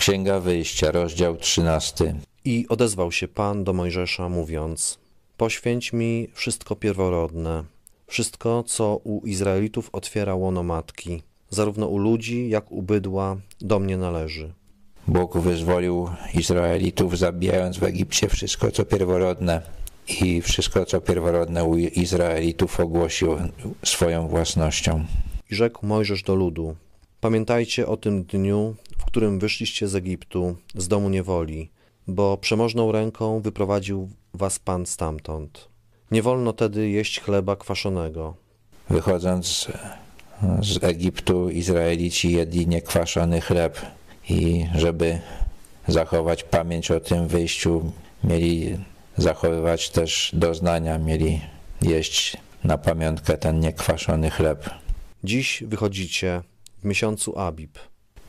Księga Wyjścia, rozdział 13. I odezwał się Pan do Mojżesza, mówiąc: Poświęć mi wszystko pierworodne, wszystko, co u Izraelitów otwiera łono matki, zarówno u ludzi, jak u bydła, do mnie należy. Bóg wyzwolił Izraelitów, zabijając w Egipcie wszystko, co pierworodne. I wszystko, co pierworodne u Izraelitów ogłosił swoją własnością. I rzekł Mojżesz do ludu: Pamiętajcie o tym dniu, którym wyszliście z Egiptu, z domu niewoli, bo przemożną ręką wyprowadził was Pan stamtąd. Nie wolno tedy jeść chleba kwaszonego. Wychodząc z Egiptu, Izraelici jedli niekwaszony chleb i żeby zachować pamięć o tym wyjściu, mieli zachowywać też doznania, mieli jeść na pamiątkę ten niekwaszony chleb. Dziś wychodzicie w miesiącu Abib,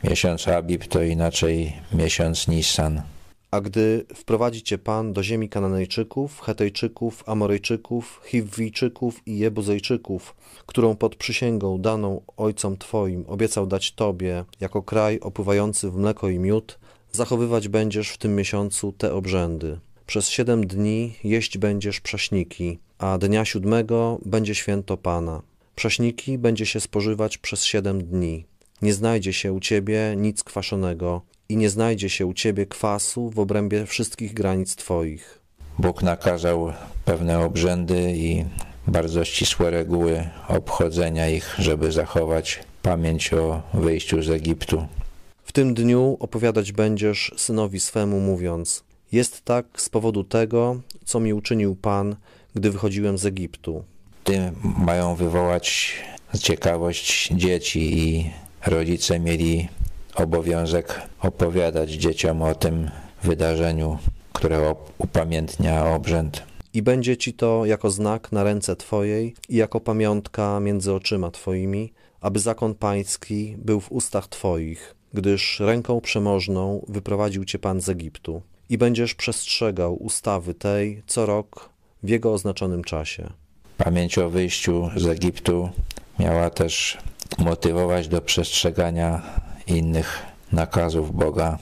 Miesiąc Abib to inaczej miesiąc Nissan. a gdy wprowadzicie Pan do ziemi Kananejczyków, Hetejczyków, Amorejczyków, Chiwwijczyków i Jebuzejczyków, którą pod przysięgą daną ojcom Twoim obiecał dać Tobie jako kraj opływający w mleko i miód, zachowywać będziesz w tym miesiącu te obrzędy. Przez siedem dni jeść będziesz prześniki, a dnia siódmego będzie święto Pana. Prześniki będzie się spożywać przez siedem dni. Nie znajdzie się u ciebie nic kwaszonego i nie znajdzie się u ciebie kwasu w obrębie wszystkich granic twoich. Bóg nakazał pewne obrzędy i bardzo ścisłe reguły obchodzenia ich, żeby zachować pamięć o wyjściu z Egiptu. W tym dniu opowiadać będziesz synowi swemu, mówiąc: Jest tak z powodu tego, co mi uczynił Pan, gdy wychodziłem z Egiptu. Tym mają wywołać ciekawość dzieci i rodzice mieli obowiązek opowiadać dzieciom o tym wydarzeniu, które upamiętnia obrzęd. I będzie ci to jako znak na ręce twojej i jako pamiątka między oczyma twoimi, aby zakon pański był w ustach twoich, gdyż ręką przemożną wyprowadził cię Pan z Egiptu. I będziesz przestrzegał ustawy tej co rok w jego oznaczonym czasie. Pamięć o wyjściu z Egiptu miała też motywować do przestrzegania innych nakazów Boga.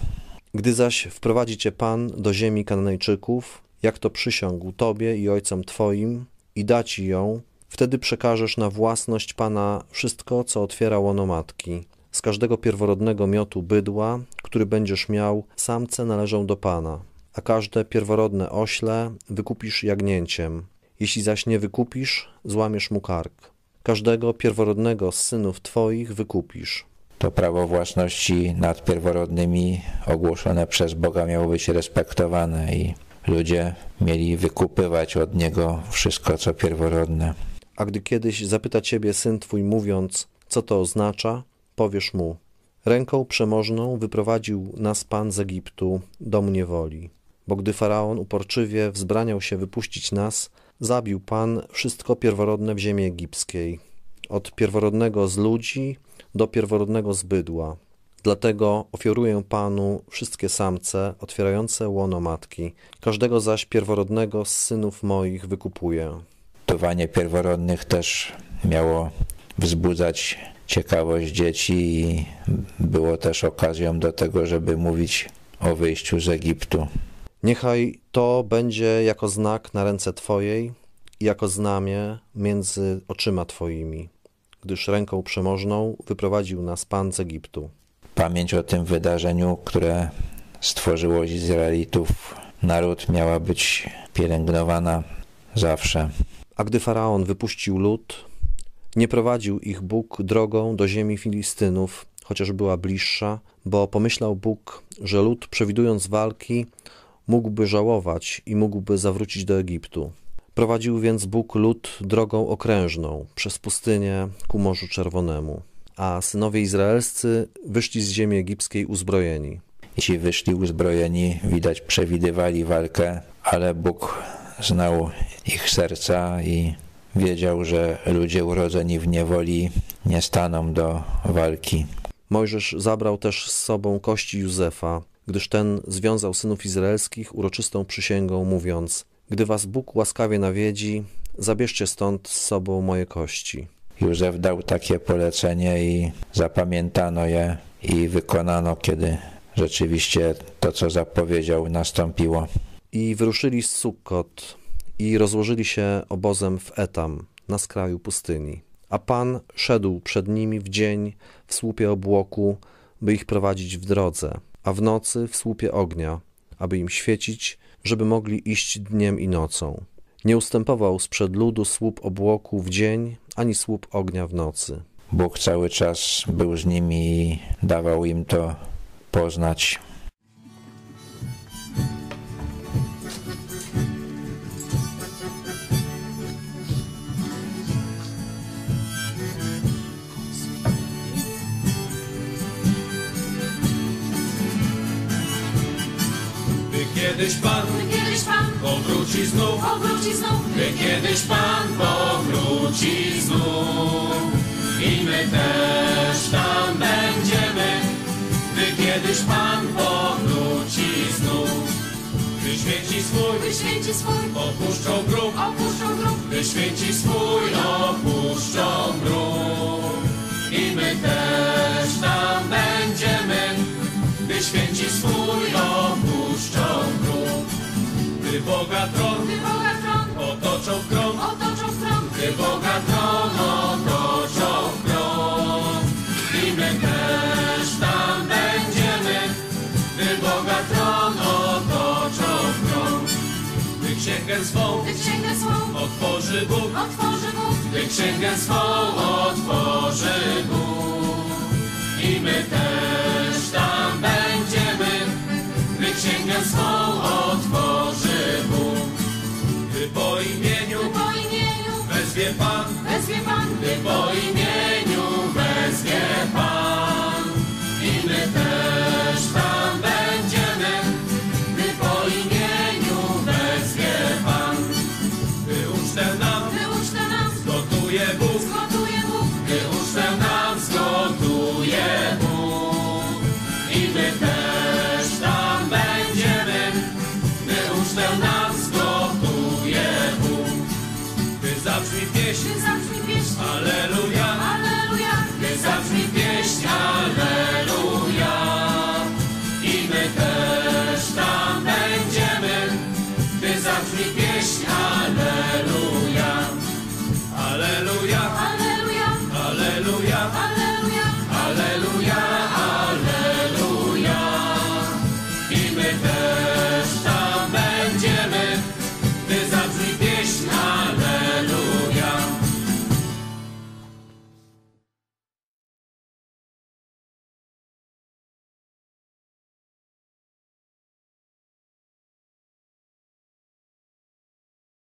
Gdy zaś wprowadzi cię Pan do ziemi Kananejczyków, jak to przysiągł Tobie i ojcom Twoim, i da Ci ją, wtedy przekażesz na własność Pana wszystko, co otwiera łono matki. Z każdego pierworodnego miotu bydła, który będziesz miał, samce należą do Pana, a każde pierworodne ośle wykupisz jagnięciem. Jeśli zaś nie wykupisz, złamiesz mu kark. Każdego pierworodnego z synów Twoich wykupisz. To prawo własności nad pierworodnymi ogłoszone przez Boga miało być respektowane i ludzie mieli wykupywać od Niego wszystko, co pierworodne. A gdy kiedyś zapyta ciebie syn twój, mówiąc, co to oznacza, powiesz mu: Ręką przemożną wyprowadził nas Pan z Egiptu, dom niewoli. Bo gdy faraon uporczywie wzbraniał się wypuścić nas, zabił Pan wszystko pierworodne w ziemi egipskiej, od pierworodnego z ludzi do pierworodnego z bydła. Dlatego ofiaruję Panu wszystkie samce otwierające łono matki, każdego zaś pierworodnego z synów moich wykupuję. Gotowanie pierworodnych też miało wzbudzać ciekawość dzieci i było też okazją do tego, żeby mówić o wyjściu z Egiptu. Niechaj to będzie jako znak na ręce Twojej i jako znamię między oczyma Twoimi, gdyż ręką przemożną wyprowadził nas Pan z Egiptu. Pamięć o tym wydarzeniu, które stworzyło Izraelitów naród, miała być pielęgnowana zawsze. A gdy Faraon wypuścił lud, nie prowadził ich Bóg drogą do ziemi Filistynów, chociaż była bliższa, bo pomyślał Bóg, że lud, przewidując walki, mógłby żałować i mógłby zawrócić do Egiptu. Prowadził więc Bóg lud drogą okrężną przez pustynię ku Morzu Czerwonemu, a synowie izraelscy wyszli z ziemi egipskiej uzbrojeni. Ci wyszli uzbrojeni, widać przewidywali walkę, ale Bóg znał ich serca i wiedział, że ludzie urodzeni w niewoli nie staną do walki. Mojżesz zabrał też z sobą kości Józefa, gdyż ten związał synów izraelskich uroczystą przysięgą, mówiąc: Gdy was Bóg łaskawie nawiedzi, zabierzcie stąd z sobą moje kości. Józef dał takie polecenie i zapamiętano je i wykonano, kiedy rzeczywiście to, co zapowiedział, nastąpiło. I wyruszyli z Sukkot i rozłożyli się obozem w Etam, na skraju pustyni. A Pan szedł przed nimi w dzień w słupie obłoku, by ich prowadzić w drodze, a w nocy w słupie ognia, aby im świecić, żeby mogli iść dniem i nocą. Nie ustępował sprzed ludu słup obłoku w dzień, ani słup ognia w nocy. Bóg cały czas był z nimi i dawał im to poznać. Kiedyś Pan Kiedyś Pan powróci znów, powróci znów, by kiedyś Pan powróci znów. I my też tam będziemy, by kiedyś Pan powróci znów. Gdy święci swój by święci swój. opuszczą grób, opuszczą grób, gdy święci swój opuszczą grób. I my też tam będziemy, gdy święci swój opuszczą. Gdy Boga tron. By Boga tron. Otoczą w krąg, otoczą w gdy Boga tron otoczą w krąg i my też tam będziemy, gdy Boga tron otoczą w krąg. Gdy księgę swą gdy księgę swą otworzy Bóg, otworzy Bóg, gdy księgę swą otworzy Bóg. I my też tam będziemy, gdy księgę swą gdy ucztę nam zgotuje Bóg. Gdy zabrzmi pieśń,